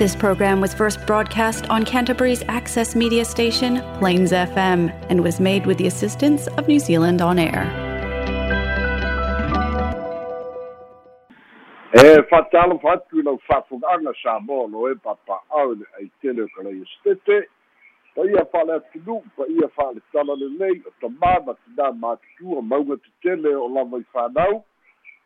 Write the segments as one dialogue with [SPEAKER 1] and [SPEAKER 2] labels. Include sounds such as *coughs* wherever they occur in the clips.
[SPEAKER 1] This program was first broadcast on Canterbury's access media station, Plains FM, and was made with the assistance of New Zealand On Air.
[SPEAKER 2] e fatalo fatu i lau fa'afoga'aga sa mo lo e papa'au le aitele o kalai estete pa ia fa'ale atunu pa ia fa'ale tala lelei o tamā ma tinā matutua mauga tetele o lava i fanau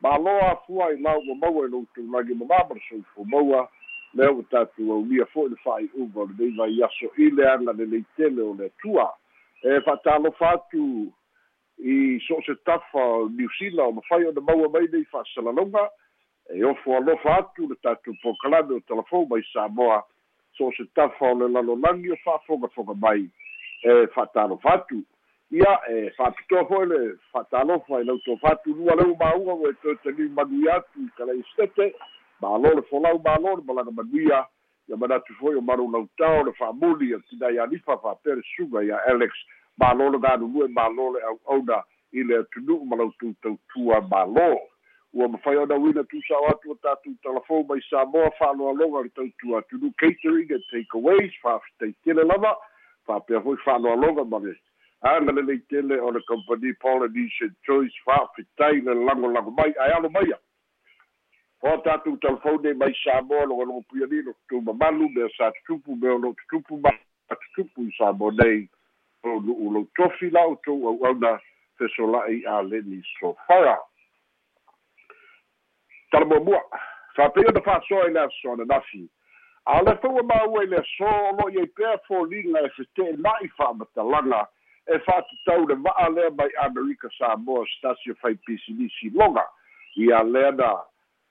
[SPEAKER 2] māloa afua i lau ua maua i loutou lagi mamā ma le soifo maua lea ua tatou aulia fo'i le fa'ai'uga o lenei vai aso i le aga lelei tele o le atua e fa'atalofa atu i so o se tafa o niusila o mafai ona maua mai nei fa'asalalauga e ofo alofa atu le tatou pokalame o telefou mai samoa so o se tafa o le lalolagi o fa'afogafoga mai. E fa'atalofa atu ia e fa'apitoa fo'i le fa'atalofa i lautofa atu lua leu mauga ua e toe taliu manui atu i kalai stete malo le folau malo le malaga manuia ia manatu foi o malu lautao le fa'amuli a tinai alifa fa'apea le suga ia alex malo le galulue malo le au'auna i le atunu'u ma lautou tautua malo ua mafai ona uina tusao atu o tatou talafou mai samoa fa'aloaloga le tautua atunu catering and takeaways fa'afetaitele lava fa'apea foi fa'aloaloga ma le aga le leitele o le company polynesian choice fa'afetai le lagolago mai ae alo maia o tatou talafone mai samoa logologo puiani lo tutu mamalu mea sa tutupu mea o lo tutupu ma tutupu i samo nei o lou tofi la outou au'auna fesola'i a leni sofara. Talamuamua fa'apei ona fa'asoa i le asoana nafi a le faua maua i le aso o lo'i ai pea foliga e fete'ena'i fa'amatalaga e fa'atatau le va'a lea mai amerika samoa stasi o fai pisinisi loga ia lea na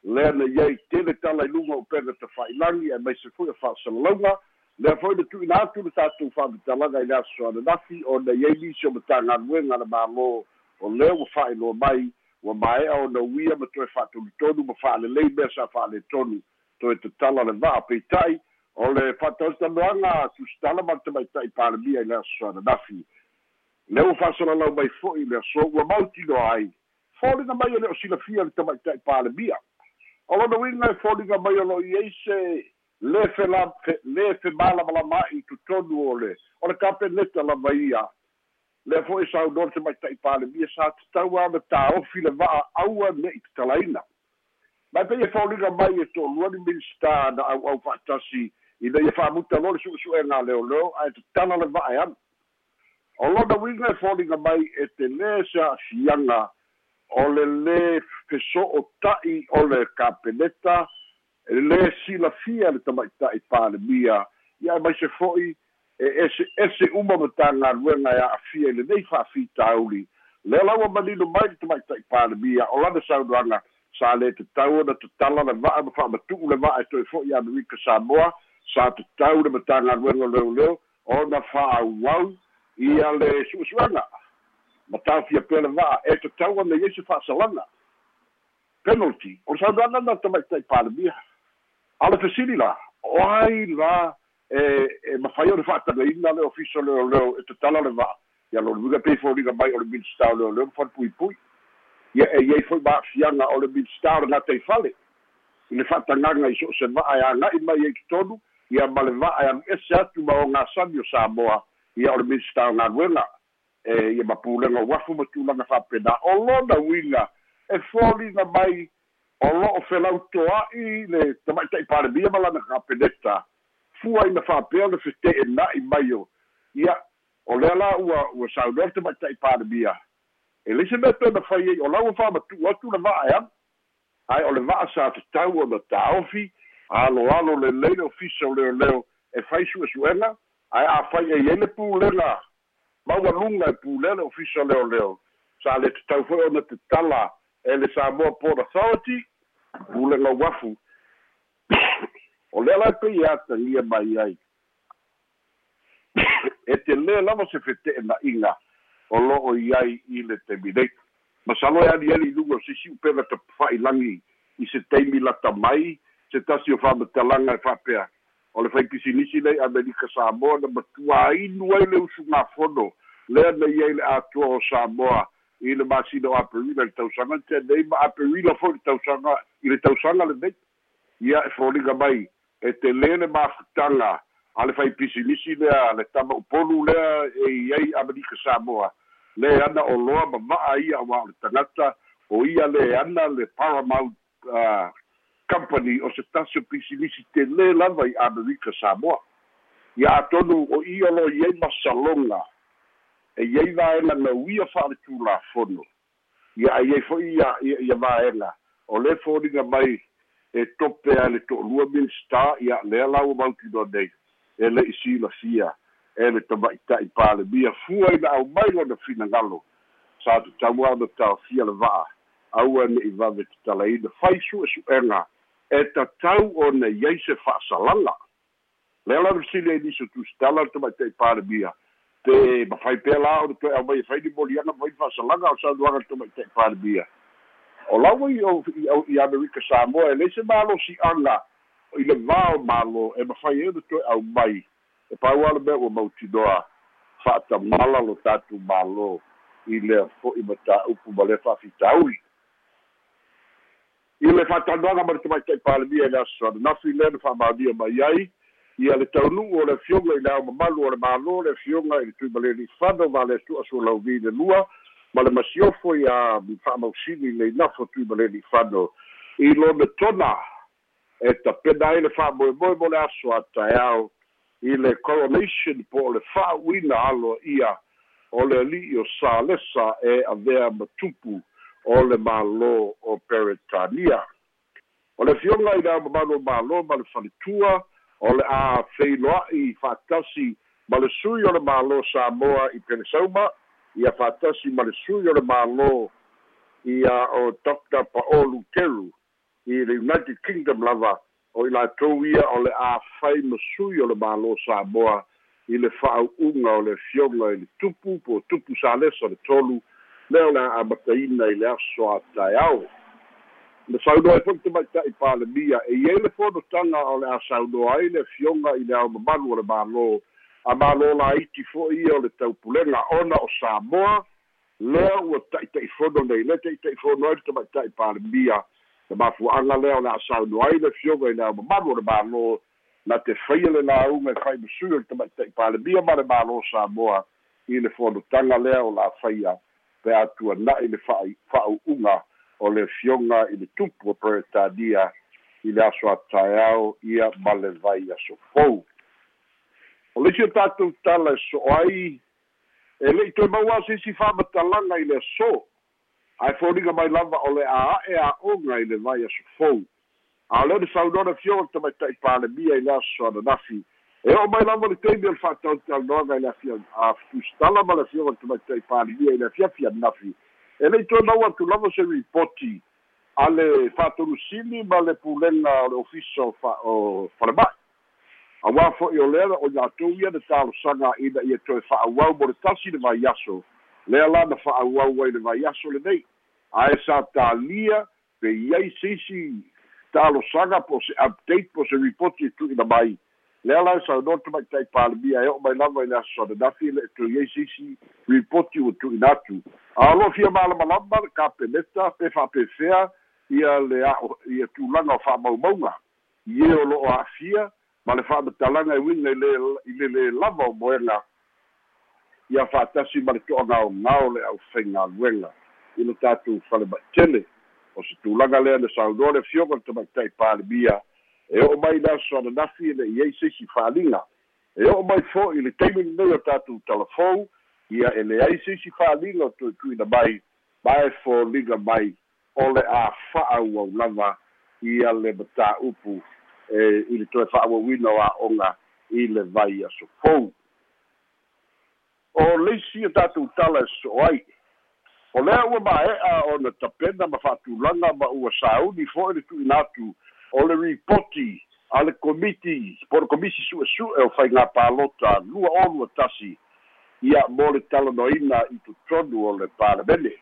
[SPEAKER 2] lea na iai tele talailuga o pena tafa'ilagi e mai se foi o fa'asalalauga lea foi na tu'ina atu le tatou fa'amatalaga i le aso ananafi o na iai nisi o matagaluega le mālō o lea ua fa'ailoa mai ua mae'a ona uia ma toe fa'atolutonu ma fa'alelei mea sa fa'aletonu toe tatala le va'a peita'i o le fa'atausitanoaga tusitala ma le tamaita'i palemia i le aso ananafi le ua fa'asalalau mai fo'i le aso ua mautino ai. Foliga mai o le o silafia le tamaita'i palemia o lona uiga e foliga mai o lo'i ai se le fela le femalamalama'i totonu o le o le kapeneta lava ia. Le fo'i saunoa le tamaita'i palemia sa tatau ana tāofi le va'a aua ne'i tatalaina mai pei e foliga mai e to'aluani minista na au'au fa'atasi ina ia fa'amuta lo le su'esu'ega leoleo ae tatala le va'a e ana o lona uiga e foliga mai e te lē se a'afiaga o le lē feso'o ta'i o le kapeneta e lē silafia le tamaita'i palemia ia e mai se fo'i e ese ese uma ma tagaluega e a'afia i lenei fa'afitauli le laua malino mai le tamaita'i palemia o lana saunoaga sa le tatau ona tatala le va'a ma fa'amatu'u le va'a e toe fo'i amerika samoa sa tatau le matagaluega leoleo ona fa'auau ia le su'usu'aga ma tafia pea le va'a e tatau ana iai se fa'asalaga penalty. O le saunoaga na tamaita'i palemia a le fesili la. O ai la e e mafai o le fa'atagaina le ofiso leoleo e tatala le va'a ia lo luga pei foliga mai o le minista o leoleo ma falepuipui ia e iai foi ma'afiaga o le minista o le gatai fale i le fa'atagaga i so o se va'a e aga'i mai ai totonu ia ma le va'a e alu'ese atu ma o gasani o samoa ia o le minista o galuega e ia ma pulega uafu ma tulaga fa'apena o lona uiga e foliga mai. O lo'o felautoa'i le tamaita'i palemia ma lana kapeneta fua ina fa'apea le fete'ena'i mai o. Ia o lea la ua ua saunoa le tamaita'i palemia e leise mea pena fai ai o lau fa'amatu'u atu le va'a e ana ae o le va'a sa tatau ona tāofi aloalo lelei le ofisa leoleo e fai su'esu'ega ae a'afai ai ai le pulega maualuga e pulega le ofisa leoleo sa le tatau fo'i ona tatala e le samoa port authority pulega uafu *coughs* o lea la pei atagia mai ai. *coughs* E te lē lava se fete'ena'iga o lo'o i ai i le terminator. Ma salo e aliali luga o sisi'u pega ta fa'ilagi i se taimi lata mai se tasi o fa'amatalaga e fa'apea o le faipisinisi nei amerika samoa na matuāinu ai le usugafono lea nei ai le atua o samoa i le masina o aperila i le tausaga tenei ma aperila fo'i le tausaga i le tausaga lenei ia e foliga mai e te lē le mafutaga a le faipisilisi lea le tamaupolu lea e iai amalika samoa le ana o loa mama'a ia ua o le tagata o ia le ana le paramount company o se tasi o pisilisi te lē lava i amerika samoa. Ia atonu o ia lo iai masaloga e iai vaega nauia fa'aletulafono ia ai ai fo'i ia ia vaega o le foliga mai e tope a le to'olua minista ia lea lau mautinoa nei e le'i silafia e le tama'ita'i palemia fua ina au mai lona finagalo sa tatau ana taofia le va'a aua ne'i vave tatalaina fai su'esu'ega e tatau ona iai se fa'asalaga. Lea lana sili ai nisi o tusitala le tama'ita'i palemia te mafai pea la o le toe au mai e fai ni moliaga fai fa'asalaga o saunuaga le tama'ita'i palemia o laua i o i amerika samoa e leise malo si'aga i le vao malo e mafai e le toe au mai. E pau ala mea ua mautinoa fa'atamala lo tatou malo i lea fo'i mataupu ma le fa'afitauli i le fa'atanoaga ma le tamaita'i palemia i le aso ananafi lea na fa'amaonia mai ai ia le taunu'u o le afioga i le ao mamalu o le mālō le afioga i le tui ma le li'ifano ma le lua ma le masiofo ia fa'amausili le inafo tui ma le li'ifano i lona tona. E tapena ai le fa'amoemoe mo le aso ataeao i le coronation po o le fa'auina alo ia o le ali'i o salesa e avea matupu o le mālō o peretania o le fioga i le aumamalu o mālō ma le faletua o le a feiloa'i fa'atasi ma le sui o le mālō samoa i pelesauma ia fa'atasi ma le sui o le mālō ia o dr. Paolu teru i le united kingdom lava o i latou ia o le āfai masui o le mālō samoa i le fa'au'uga o le fioga i le tupu po tupu salesa le tolu lea o le a'amataina i le aso ataeao le saunoa fo'i tamaita'i palemia e iai le fonotaga o le a saunoa ai le fioga i le aomamalu o le mālō a mālō laiti fo'i ia o le taupulega ona o samoa lea ua ta'ita'ifono nei le ta'ita'ifono ai le tamaita'i palemia le mafua'aga lea o le a'asauno ai le fioga i le aumamalu o le mālō na te faia le lauga e fai masui o le tamaita'i palemia ma le mālō samoa. I le fonotaga lea o la faia pe atuana'i le fa'au'uga o le fioga i le tupu o peretania i le aso ataeao ia ma le vai aso fou o le isi o tatou tala e so'o ai e le'i toe maua sisi fa'amatalaga i le aso ae foliga mai lava o le a'a'e a'oga i le vai aso fou a lea le saunona fioga tamaita'i palemia i le aso ananafi e o'o mai lava le taimi o le fa'atautalanoaga i le afia aftusitala ma le fioga tamaita'i palemia i le afiafi ananafi e le'i toe mau atu lava se ripoti a le fa'atolusili ma le pulega o le ofisa o falema'i auā fo'i o lea o latou ia na talosaga ina ia toe fa'auau mo le tasi le vai aso lea la na fa'auau ai le vai aso lenei ae sa talia pe iai seisi talosaga po se update po se ripoti e lea la saunoa tama'itai palemia e o'o mai lava i le aso ananafi le tu iai seisi ripoti ua tu'ina atu aloa fia malamalama le kapeneta pe fa'apefea ia le a'o ia tulaga o fa'amaumauga ie o lo'o a'afia ma le fa'amatalaga e uiga i le i le lē lava o moega ia fa'atasi ma le to'agaogao le ʻaufaigaluega i le tatou falema'itele o se tulaga lea le saunoa le fioga le tamaita'i palemia e o'o mai le aso ananafi e le'i ai seisi fa'aliga e o'o mai fo'i le taimi lenei o tatou talafou ia e leai seisi fa'aliga o tu'itu'ina mai. Ma e foliga mai o le a fa'auau lava ia le matā'upu e i le toe fa'auauina o a'oga i le vai aso fou o leisi e tatou tala e so ai. O lea ua mae'a ona tapena ma fa'atulaga ma ua sauni fo'i le tu'ina atu o le ripoti a le komiti po le komisi su'esu'e o faigā palota lua olua tasi. Ia mo le talanoina i totonu o le palemene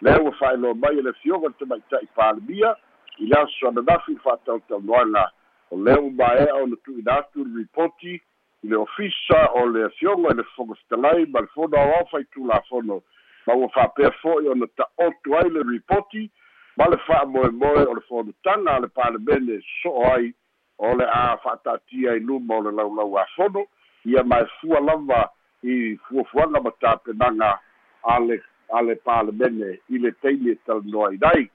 [SPEAKER 2] lea ua fa'ailoa mai e le fioga le tamaita'i palemia i le aso ananafi fa'atautaunoaga o lea ua mae'a ona tu'ina atu le ripoti i le ofisa o le afioga i le fogofitalai ma le fono aoao faitulafono ma ua fa'apea fo'i ona ta'otu ai le ripoti ma le fa'amoemoe o le fonotaga a le palemene so'o ai o le a fa'ata'atia i luma o le laulau afono ia mae fua lava i fuafuaga ma tapenaga a le a le palemene i le taimi e talanoa i nai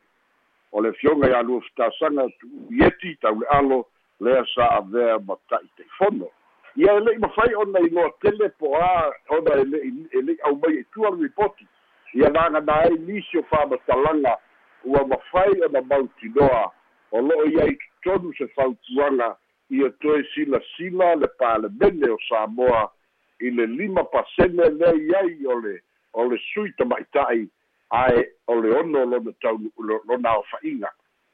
[SPEAKER 2] o le fioga ia lua fitasaga tu'ieti taule'alo lea sa avea ma ta'i te'ifono ia e le'i mafai ona iloa tele po a ona e le'i e le'i aumai e tua le ripoti ia lagana ai nisi o fa'amatalaga ua mafai ona mautinoa o lo'o iai totonu se fautuaga ia toe silasila le palemene o samoa i le lima pasene lei ai o le o le sui tama'ita'i ae o le ono lona taunu lona aofa'iga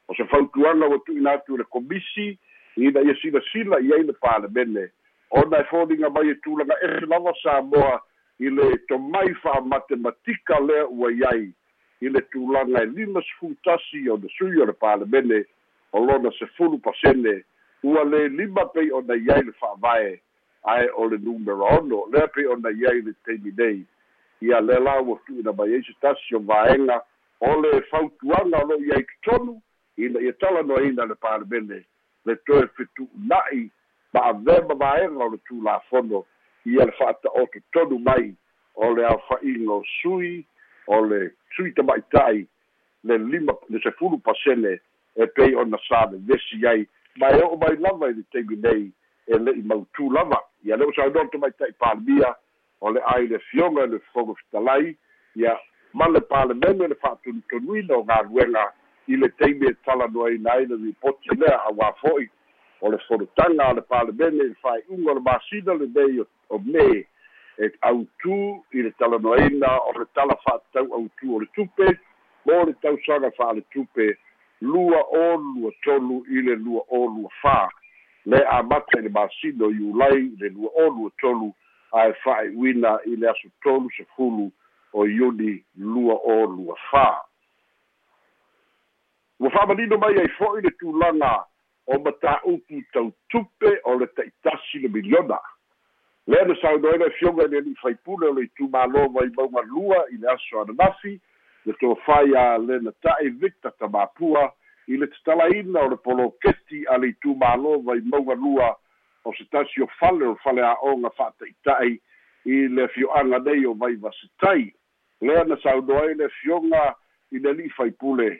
[SPEAKER 2] o se fautuaga ua tu'ina atu le komisi ina ia silasila i ai le palemene ona e foliga mai e tulaga ese lava samoa i le tomai fa'amatematika lea ua iai i le tulaga e lima sefulutasi o le sui o le palemene o lona sefulu pasene ua lē lima pei ona iai le fa'avae ae o le numero ono lea pei ona iai le taimi nei. Ia le la ua tu'uina mai ai se tasi o vaega o le fautuaga o lo'i ai totonu ina ia talanoaina le palemene le toe fetu'una'i ma'avema vaega o le tulafono ia le fa'ata'oto tonu mai o le aofa'iga o sui o le sui tama'ita'i le lima le sefulu pasene e pei ona sa le vesi ai. Ma e o'o mai lava i le taimi nei e le'i mautū lava. Ia le o saunoa tamaitai palemia o le ai le fioga le fofoga fetalai ia ma le palemene le fa'atunutonuina o galuega i le taimi e talanoaina ai le ripoti lea auā fo'i. O le folotaga a le palemene i le fa'ai'uga o le masina lenei o me e autū i le talanoaina o le tala fa'atatau autū o le tupe mo le tausaga fa'ale tupe lua o lua tolu i le lua o lua fā le amata i le masino iulai i le lua o lua tolu ae fa'ai'uina i le aso tolu sefulu o iuni lua o lua fā ua fa'amalino mai ai fo'i le tulaga o matā'upu tautupe o le ta'itasi le miliona lea na saunoaina e fioga i le ali'i faipule o le itumālo mai mauga lua i le aso ananafi le tofai a lena ta'i victor tamapua i le tatalaina o le poloketi a le itumālova i maugalua o se tasi o fale o fale a'oga fa'ata'ita'i i le fio'aga nei o vai vasetai lea na saunoa ai le fioga i le ali'i faipule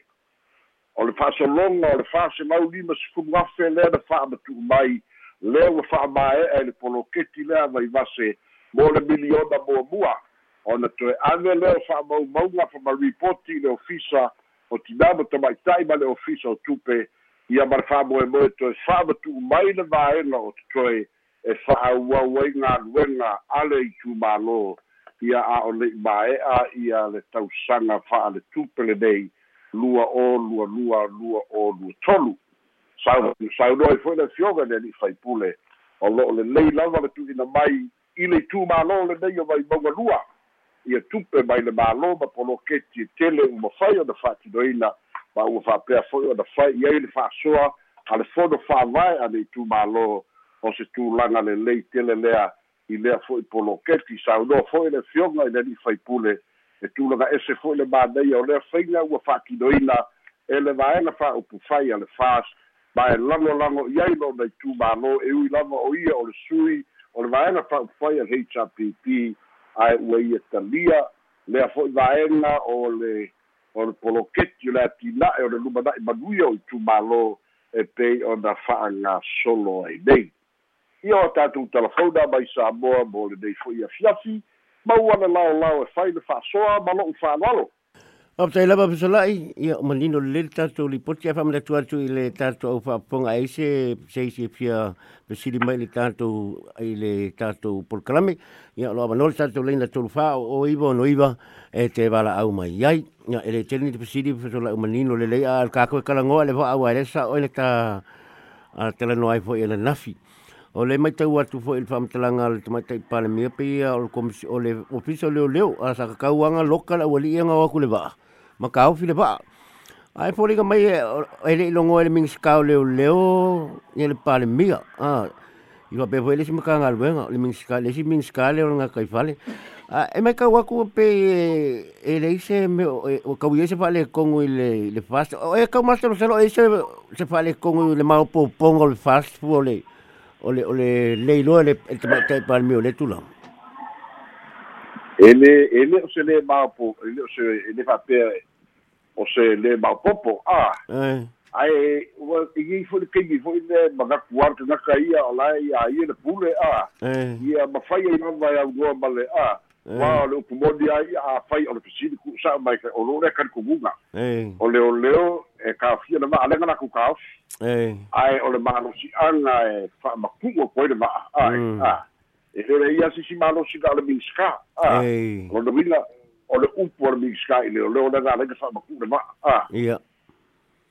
[SPEAKER 2] o le fa'asologa o le fa'asemau lima sefulu afe lea na fa'amatu'u mai lea ua fa'amae'a i le poloketi lea vai vase mo le miliona muamua ona toe ave lea o fa'amaumauga fa ma ripoti i le ofisa o tinama tamaita'i ma le ofisa o tupe. Ia ma le fa'amoemoe toe fa'amatu'u mai le vaega o totoe e fa'auau ai galuega a le itumālō ia a le'i mae'a ia le tausaga fa'a le tupe lenei lua o lua lua lua o lua tolu saunoa i fo'i le fioga le ali'i faipule o lo'o lelei lava le tu'ina mai i le itumālō lenei o vai mauga lua ia tupe mai le mālō ma poloketi e tele uma fai ona fa'atinoina ma ua fa'apea fo'i ona fai i ai le fa'asoa a le fono fa'avae a le itumālō o se tulaga lelei tele lea i lea fo'i poloketi saunoa fo'i le fioga i le ali'i faipule e tulaga ese fo'i le maneia o lea faiga ua fa'atinoina e le vaega fa'aupu fai a le fas ma e lagolago i ai lo'ona itumālō e ui lava o ia o le sui o le vaega fa'aupu fai a le hpp ae ua ia talia lea fo'i vaega o le o le poloketi o le atina'e o le lumana'i manuia o i tumālō e pei ona fa'agasolo ai nei. Ia o tatou talafona mai samoa mo lenei fo'i afiafi maua le laolao e fai le fa'asoa ma lo'u fa'aloalo
[SPEAKER 3] O tai lava pesalai, ia o manino le tātou li poti a whamana tu atu i le tātou au whaponga e se se se pia pesiri mai le tātou i le tātou polkalame. Ia lo amanol tātou leina tolu wha o iwa no iwa e te wala au mai iai. Ia e le teni te pesiri pesola o manino le lei a kako e kalangoa le wha au a resa o ele tā a tala no ai fo i le nafi. O le mai tau atu fo il whamtalanga le tamai tai pale mea pe o le o ofisa leo leo a sa kakauanga loka la wali ianga waku le waa ma kau file pa ai fo liga mai e le longo e le ming skau leo leo ni le pale mia ah i va pe fo le sima kanga luenga le ming skau le si ming skau leo nga kai fale Ah, e mai ka waku pe e le se me o ka wiese fa le kongo i le le fast. O e ka master se lo e se se fa le kongo le mau po pongo le fast fu le o le o le le lo le e te te pa mi o le tula.
[SPEAKER 2] Ele ele o se le mau po ele o se ele fa pe o se le mau popo ah. Eh. ai wa i fo le kei fo le maga kuar na kai o lai ia ia le pule a ia ma fai ia vai au go male a wa le ku modi ai a fai o le ku sa mai ka o le kan ku bunga o le o leo e ka fia na ma le na ku ka ai o le ma no si anga e fa ma ku o ko le ma ai a e le ia si si ma no si ka le minska a o le vila o le upo le minska ile o le o le ga le fa ma ku le ma a. Ia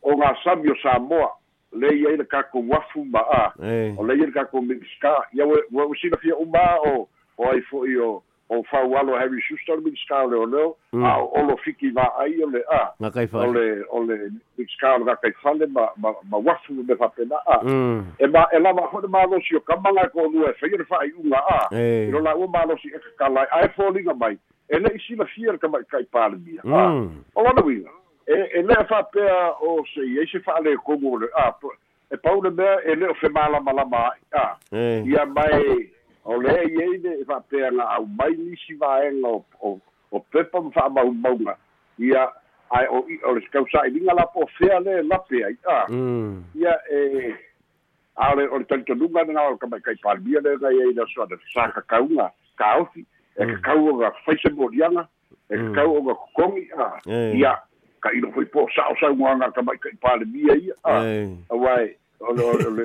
[SPEAKER 2] o ngā sami o Samoa le ia ina kako wafu ma a o le ina kako minska ia we we sina fia uma o. O ai fo i o? O fau alo Harry Schuster minska le o leo a o lo fiki ma ai o le a o le o le minska o kai fale ma ma ma wafu me fa pena a. E ma e la ma ho ma lo si o kamanga ko nu e fai fa ai unga a. E lo la o ma lo si e ka lai ai fo linga mai e le isi la fia ka mai kai pale bia a o la winga e e lea faapea o se iai se faalekogo le a e paule mea e lē o femalamalama ai a ia mai o lea iai le e faapea ga au mai nisi vaega o o pepa ma faamaumauga ia ae o o le kausaʻiliga lapo o fea le lape ai. A ia e a ole o le talitonuga le kamaikai palemia le gai ai le asoana sa kakauga kaofi e kakau o ga faisa moliaga e kakau o ga kokogi a ia ka ino foi po sa sa mo nga ka mai ka pale bia ia a wai o le o le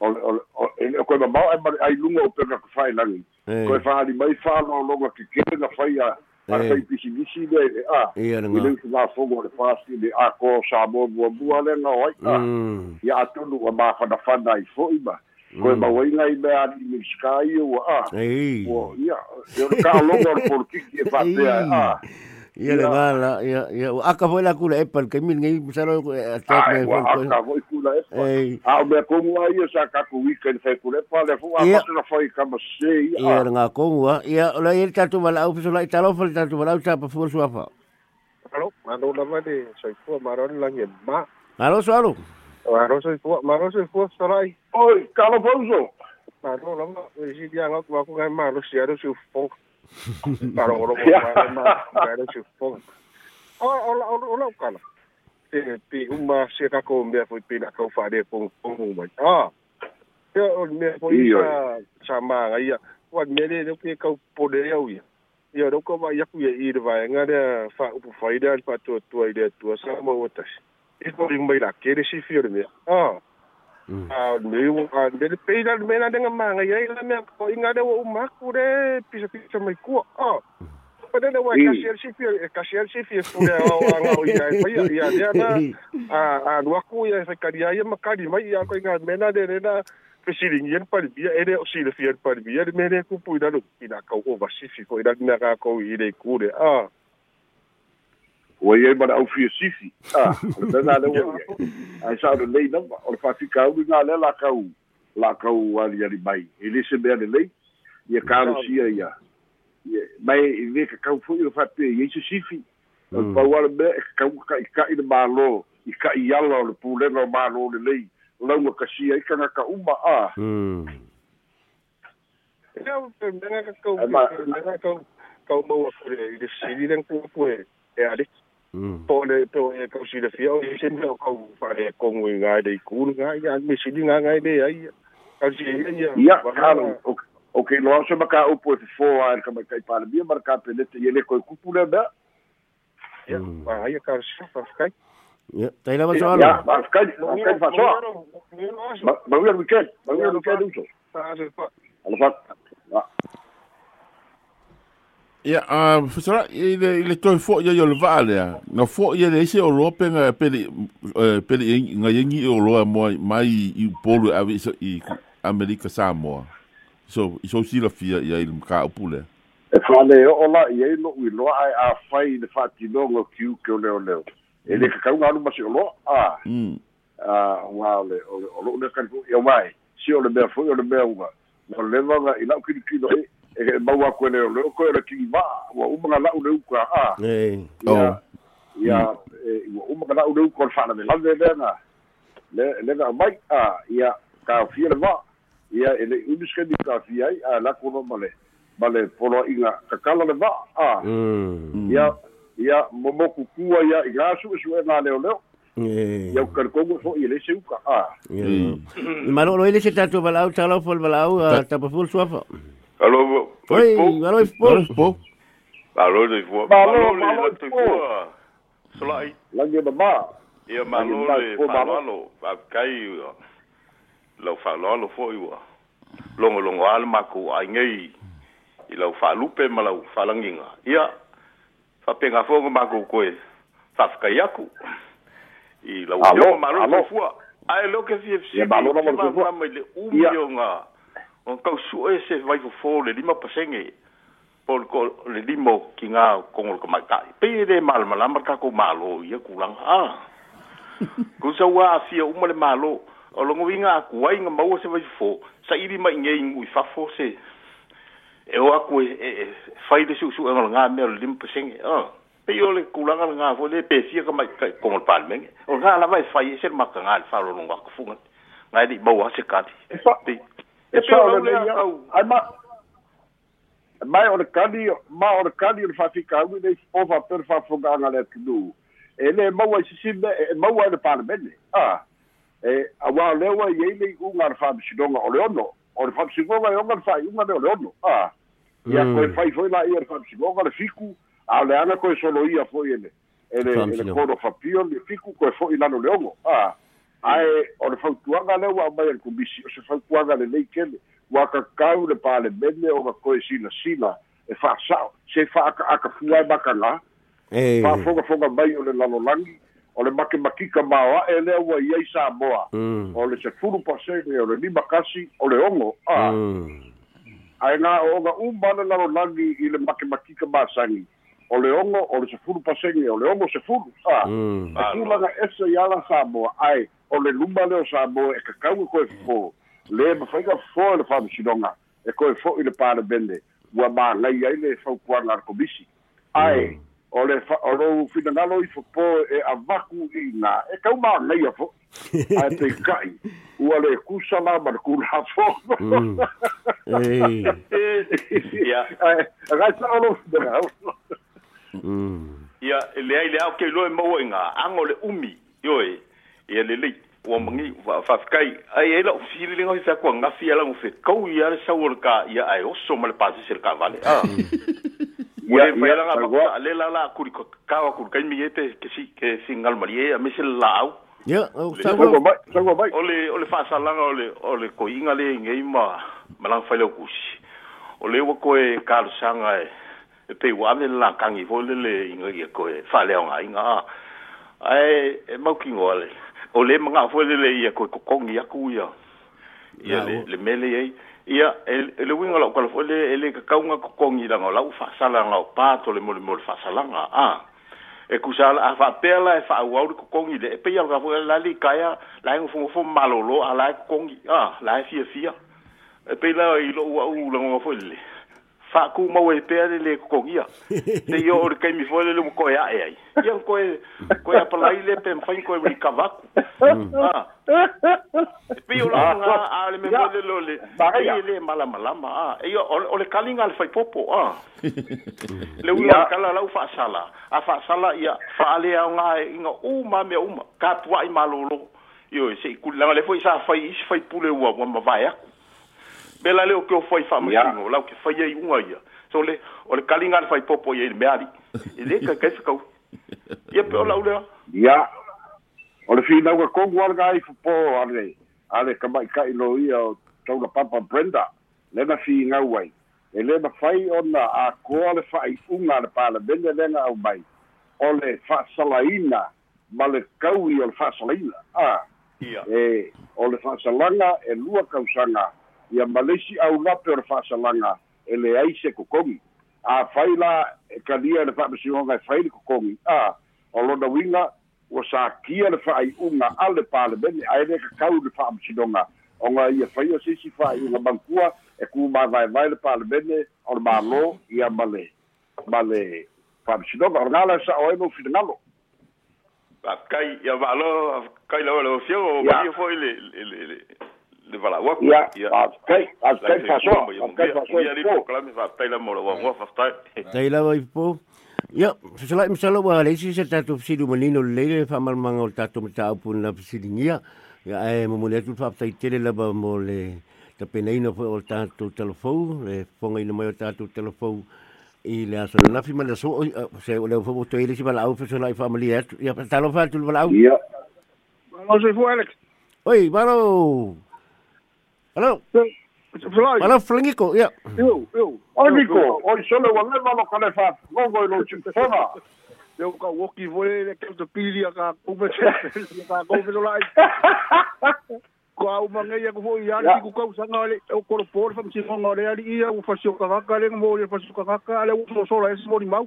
[SPEAKER 2] o le o le ko ba ai ai lunga o pega ka fai langi ko fa ali mai fa no longa ke na fai a a fai pisi de a ia nga le fa fogo le fasti de a ko sa bo bu ale nga oi a ia tu lu ma fa da fa dai fo iba ko ba wai ngai be a ni sky o a o ia yo ka longa *laughs* por ki e fa a
[SPEAKER 3] Ia le ngala, ia, ia, aka foi la kula epal, kai min ngai misaro ko attack
[SPEAKER 2] me foi. Aka foi kula epal. A me kongu ai sa ka ku weekend fe kula epal, le fu a pasu na foi kama se.
[SPEAKER 3] Ia nga kongu, ia, ola ia tatu mala au fiso la italo fa tatu mala au sa pa fu su afa.
[SPEAKER 4] Alo, mano na ma de soi fu maron lang ye ma.
[SPEAKER 3] Alo sualo.
[SPEAKER 4] Maro soi fu, maro soi fu sarai.
[SPEAKER 2] Oi, kalo fonso.
[SPEAKER 4] Maro lama, isi dia ngok wa ku ngai maro si ado su fong. para oro ma ma para chu fo o o o o kala te pi uma se ka ko me foi pina ko fa de pong pong mai ah te o me foi sa sa ma ga ia wa me de de ke ko po de eu ia ia do ko va ia ku ia i de va nga de fa u fa ida pa to to ide to sa mo wotas e ko ring mai la ke de si fi de me ah a me a de pe da me na de manga ia la me ko inga de o maku de pisa pisa mai ku ah. Pa de wa ka share si fi ka share si fi fu de o nga o ia ia ia ia na a a wa ku ia fa ka ia ma ka di mai ia ko inga me na de na fesiling yen pa bia ere o si le fi pa bia de me de ku pu da lo ina ka o va si fi ko ida na ka ko i de ku de ah
[SPEAKER 2] o ia mana au fia sifi ah le na le o ai sa de lei na o le la ka u la ka u ali ali mai ele se be le lei ia ka ro sia ia ia mai ile ka ka fu o fa pe ia se sifi o le be ka ka ka i le malo i ka i ala o le pu le no malo le lei lau ka sia i ka na ka uma a
[SPEAKER 4] Ia, menga ka kau, menga kau, kau mau aku le, i le siri den kau pue, e adik. Po le po e ko si le fio e se no ko fa le ko ngui nga de ku nga ya me si nga nga de ai ka si
[SPEAKER 2] ya ya kalo o ke lo so maka o po fo a ka ma kai pa le bia marka pe le te le ko ku pu le ba
[SPEAKER 4] ya pa ai ka si fa kai
[SPEAKER 3] ya tai la ba so
[SPEAKER 2] ya ba kai ba kai fa so ba wi al weekend ba wi al weekend uso ala fa
[SPEAKER 5] Ia, a fasara i le i le toi fo ia le va le. Na fo ia le se o rope nga pele pele nga yengi o loa mo mai i polu a i Amerika Samoa. So i so sila fia ia i mka o pule.
[SPEAKER 2] E fa le o la i e no i loa ai a fai le fa ti no ngo kiu ke o leo leo. E le ka kaunga anu masi o loa. Ah. Ah, wa le o lo le kan ia mai. Si o le mea fo o le mea unga. O le vanga i lau kiri kino e e mau aku e leo leo koe le kiki waa ua umaga lau le uka a
[SPEAKER 3] e
[SPEAKER 2] ia ia e ua umaga lau le uka o le whaname lave lea nga. Le le nga mai a ia ka fia le waa ia e le unuskeni ka fia ai a lako no ma le ma le polo inga kakala le waa a.
[SPEAKER 3] Mm
[SPEAKER 2] ia ia momoku kua ia i gasu e sue ngā leo leo.
[SPEAKER 3] E
[SPEAKER 2] ia ukarikongo fo i le se uka a.
[SPEAKER 3] I malo lo ile se tato balau talo fol balau tapa full
[SPEAKER 6] Alô,
[SPEAKER 3] Oi,
[SPEAKER 6] alô, Ifpo. Alô,
[SPEAKER 2] Ifpo.
[SPEAKER 6] Alô,
[SPEAKER 2] Ifpo.
[SPEAKER 6] Alô, Ifpo.
[SPEAKER 2] Alô,
[SPEAKER 6] Ifpo. Solai.
[SPEAKER 2] Lange baba.
[SPEAKER 6] Ia malo le falolo. Kai lau falolo foi wa. Longo longo al maku ai ngai. I lau falupe ma lau falanginga. Ia fa penga fongo maku koe. Fa fkai aku. I
[SPEAKER 2] lau
[SPEAKER 6] yo malo fua. Ai lo ke si fsi.
[SPEAKER 2] Ia malo no
[SPEAKER 6] mo
[SPEAKER 2] fua. Ia
[SPEAKER 6] malo no
[SPEAKER 2] mo
[SPEAKER 6] fua. O nga. O kau su e se vai fo fo le lima pasenge. Pol ko le limo ki ngā kongol ka mai kai. Pe de mal malama ka ko malo ia kulang a. Ko sa wa afia uma le malo. O longo winga aku wai nga mau se vai fo. Sa iri mai ngai ngui fa fo se. E o aku e, e, e fai de su su ngā ngā me o le limo pasenge. Ah. Pe o le kulanga ngā fo le pe fia ka mai kai kongol palmenge. O ngā la vai fai se maka ngā le fa lo ngā ku funga. Ngai di mau ase kati.
[SPEAKER 2] e fa
[SPEAKER 6] Pe.
[SPEAKER 2] E
[SPEAKER 6] E pe
[SPEAKER 2] fa
[SPEAKER 6] o
[SPEAKER 2] le
[SPEAKER 6] le
[SPEAKER 2] ia
[SPEAKER 6] au.
[SPEAKER 2] ai ma mai o le kali ma o le kali o le au nei o wha per whawhonganga le tunu e le maua i sisime e maua i le parlemene a e a wā lewa i eile i unga le whamisinonga o le ono o le whamisinonga i onga le whai unga le o le ono a ia koe whai foi la ia le whamisinonga le fiku. A le anga koe solo ia foi ele ele ele kono whapio le fiku koe foi lano le ongo a ae o le fautuaga lea ua mai le komisi o se fautuaga lelei kele ua kakau le palemene o ga koe silasila e fa'asa'o se fa'akaakafua e makagā
[SPEAKER 3] e
[SPEAKER 2] fa'afogafoga mai o le lalolagi o le makemakika maoa'e lea ua iai samoa
[SPEAKER 3] mm.
[SPEAKER 2] O le sefulu pasege o le lima kasi o le ogo a.
[SPEAKER 3] Mm.
[SPEAKER 2] Ae gā o uma le lalolagi i le makemakika masagi o le ogo o le sefulu pasege o le ogo sefulu a.
[SPEAKER 3] Mm.
[SPEAKER 2] E tulaga ese i ala samoa ae o le luma le o sa mo e ka kau ko e fo le ma fai ka fo le fa sidonga e koe e fo i le pa le bende ua ma ngai ai le fau kua ngar komisi. Ai o le fa o rou fina ngalo i fo po e avaku i nga e kau ma ngai a fo *laughs* a te kai ua le kusala ma le
[SPEAKER 3] kula fo
[SPEAKER 6] ya
[SPEAKER 2] ai sa o lo
[SPEAKER 3] fina
[SPEAKER 6] ngalo ya le ai le au ke lo e mo e nga ango le umi Yoi, ia le le wa mangi fa fa kai ai ela o fili le ngai fa ko nga fi ala fe kau ia le sa ka ia ai o so mal pasi ser ka vale ah. *laughs*
[SPEAKER 2] Ia,
[SPEAKER 6] ia ia
[SPEAKER 2] ia,
[SPEAKER 6] la nga
[SPEAKER 2] tagua.
[SPEAKER 6] ba le la la ku ko ka wa ku kai mi ete ke si ke singal malie a mi se la au.
[SPEAKER 3] Ya o
[SPEAKER 2] sango
[SPEAKER 3] sa
[SPEAKER 2] mai sango mai
[SPEAKER 6] ole ole fa sa langa ole ole ko inga le ngai ma malang fa le kusi. Ole wa ko e ka sanga e e pe wa me la kangi vo le le inga ye ko e fa le nga inga ai e o le manga fo le le ia ko kokongi aku ia. Ia le, le mele ai ia e le winga lau kala fo le ele kakaunga la langa o lau whaasalanga o pato le mole mole whaasalanga a. E kusala a whaapela e whaauau le kokongi le e pe alga fo la li kaya la ingo fungofo malolo a la e kokongi a la e fia e pei la i lo ua u langa fo le. Fa ku mo e pe le ko ya *laughs* te yo o kai mi fo le ko ya e ai. Ya ko e ko ya pa la ile pe fa ko ri kavaku ah. E pe yo la nga a le me mo le lo le e le mala mala ma ah. E yo o le kalinga le fai popo ah. *laughs* Le ua
[SPEAKER 2] Ia.
[SPEAKER 6] kala lau fa sala a fa sala ia fa ale nga inga u ma me uma. Ka tua i malolo yo se ku la le foi sa fai is fai pule ua wa ma vai aku bela o ke o fai fa ma
[SPEAKER 2] Ia.
[SPEAKER 6] singo lau ke fai ai unga ia so le o le kalinga le fai popo ia i me ali e le ka kai kau ia pe o lau le
[SPEAKER 2] Ia. O le fina ua kongu alga ai fupo ale. Ale ka mai kai lo ia o tau na papa Brenda. Le na fi ngau ai. E le na fai ona a koa le fai unga le pala bende lenga au mai. O le fa salaina. Ma le kau i o le fa salaina. Ah.
[SPEAKER 6] ia
[SPEAKER 2] E o le fa salanga e lua kausanga. Ia malesi au lape o le fa salanga. E le aise kokongi. A fai la e kalia le fa masionga e fai le kokongi. Ah. O lona winga ua sa kia le fa'ai'uga a le palemene ae le kakau le fa'amasinonga o ga ia fai o sisi fa'aiuga mankua e ku mavaevae le palemene o le mālō ia ma le ma le fa'amasinoga o le gala sa'o ai mau finagalo
[SPEAKER 6] akai ia va'alo kai laua le ofia o
[SPEAKER 2] Ia.
[SPEAKER 6] maia foi le le le le le valauaku
[SPEAKER 2] ia akai akai fa'asoa akai fa'asoa
[SPEAKER 6] ia
[SPEAKER 2] i
[SPEAKER 6] li
[SPEAKER 2] po
[SPEAKER 6] proklame fa'atai la mo le uagoa fa'afetai
[SPEAKER 3] Tai lava i po. Ia, fesalai masalo wa leisi se tatu fisidu manino le leile fa malmanga o tatu mata upu na fisidi ngia. Ia e mo mole tu fa tai tele lava mo le ta penaina fo o tatu telefou, le fonga ina mai o tatu telefou i le aso na fi mala so se le fo to ile si bala au fesalai fa mali atu. Ia talo fa tu bala au.
[SPEAKER 4] Alo se fu Alex.
[SPEAKER 3] Oi, baro. Hello.
[SPEAKER 4] Fly.
[SPEAKER 3] Baro flingiko, ia.
[SPEAKER 4] Eu, eu.
[SPEAKER 2] o niko o i sole ua leva lo kale fa gogo i lo chipona
[SPEAKER 4] Eu ka woki vole le ke to pili ka kume se ka ko me lai. Ko au mangai ko foi ya
[SPEAKER 2] Ya.
[SPEAKER 4] ki ku ka sanga le o ko por fa si ngo le ali ia u fasio ka ka le mo le fasio ka ka le u so so la es mo ni mau.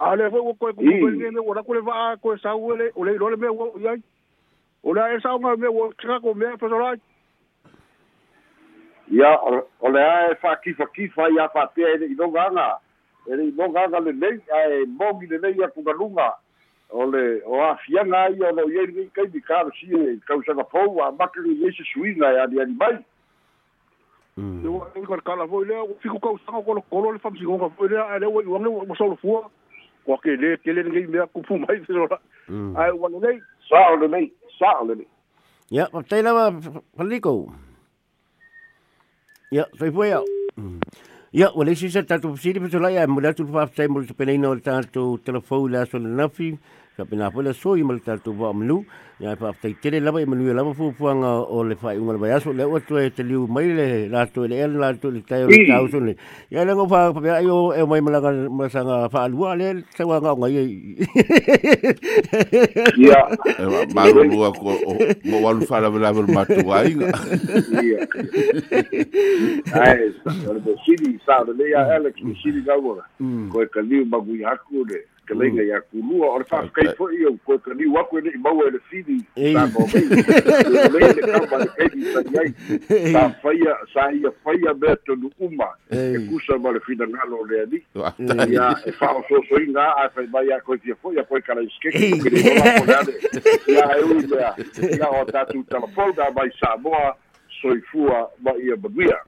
[SPEAKER 4] Ale foi ko ko ku
[SPEAKER 2] I.
[SPEAKER 4] le me o la ko le va ko sa u le o le lo le me o ya. O la esa nga me o ka ko me fa so lai.
[SPEAKER 2] Ia o le ae fa'akifa kifa ia fa'apea e le'i nogaga e le'i nogaga lelei ae mogi lelei aku galuga o le o afiaga ai o lo'o iai ligei kaimi kalosia e kausaga fou amake liai se suiga e aliali mai
[SPEAKER 4] la foi le o fiku ka sanga ko ko le fa si ngo foi le ale o o mo so lo fu. Ko ke le ke le ngai me ku fu mai se lo.
[SPEAKER 3] Mm.
[SPEAKER 4] Ai wa le
[SPEAKER 2] sa'o lelei sa'o lelei
[SPEAKER 3] Ia, tai lava faliko. Ia, sai foi au. Ia, o le sisa tatu pisiri pitu lai, ai mula tu fa sai mula tu peneina o le tatu telefou le aso le nafi, ka pena po le soi mula tatu wa mlu, ia fa tai tere lava i manu lava fu fuanga o le fai unga le vai aso, le ua tu e te liu mai le lato e le el lato le tai o le tau sone. Ia le ngo fa pa ai o e mai malanga masanga fa alua le sa wa nga ngai.
[SPEAKER 2] ia
[SPEAKER 5] e malolua ko mo walu fala vela vel matu ai
[SPEAKER 2] ia ae o le besili sa'o lelei a alex besili gaua koe kaliu magui aku le kaleiga *laughs* ia kulua o le fa'afekai fo'i o koe kaliu aku e le'i maua e le fili
[SPEAKER 3] Ei.
[SPEAKER 2] sa mo mai lelei le kama le kaimi ai sa faia sa ia faia mea tonu uma e kusa ma le finagalo o le ali ia e fa'aosoasoiga a e fai mai a koe fia fo'i a koe kalaiskeki ale ia e ui mea ia o tatou telefona mai Samoa soifua ma ia manuia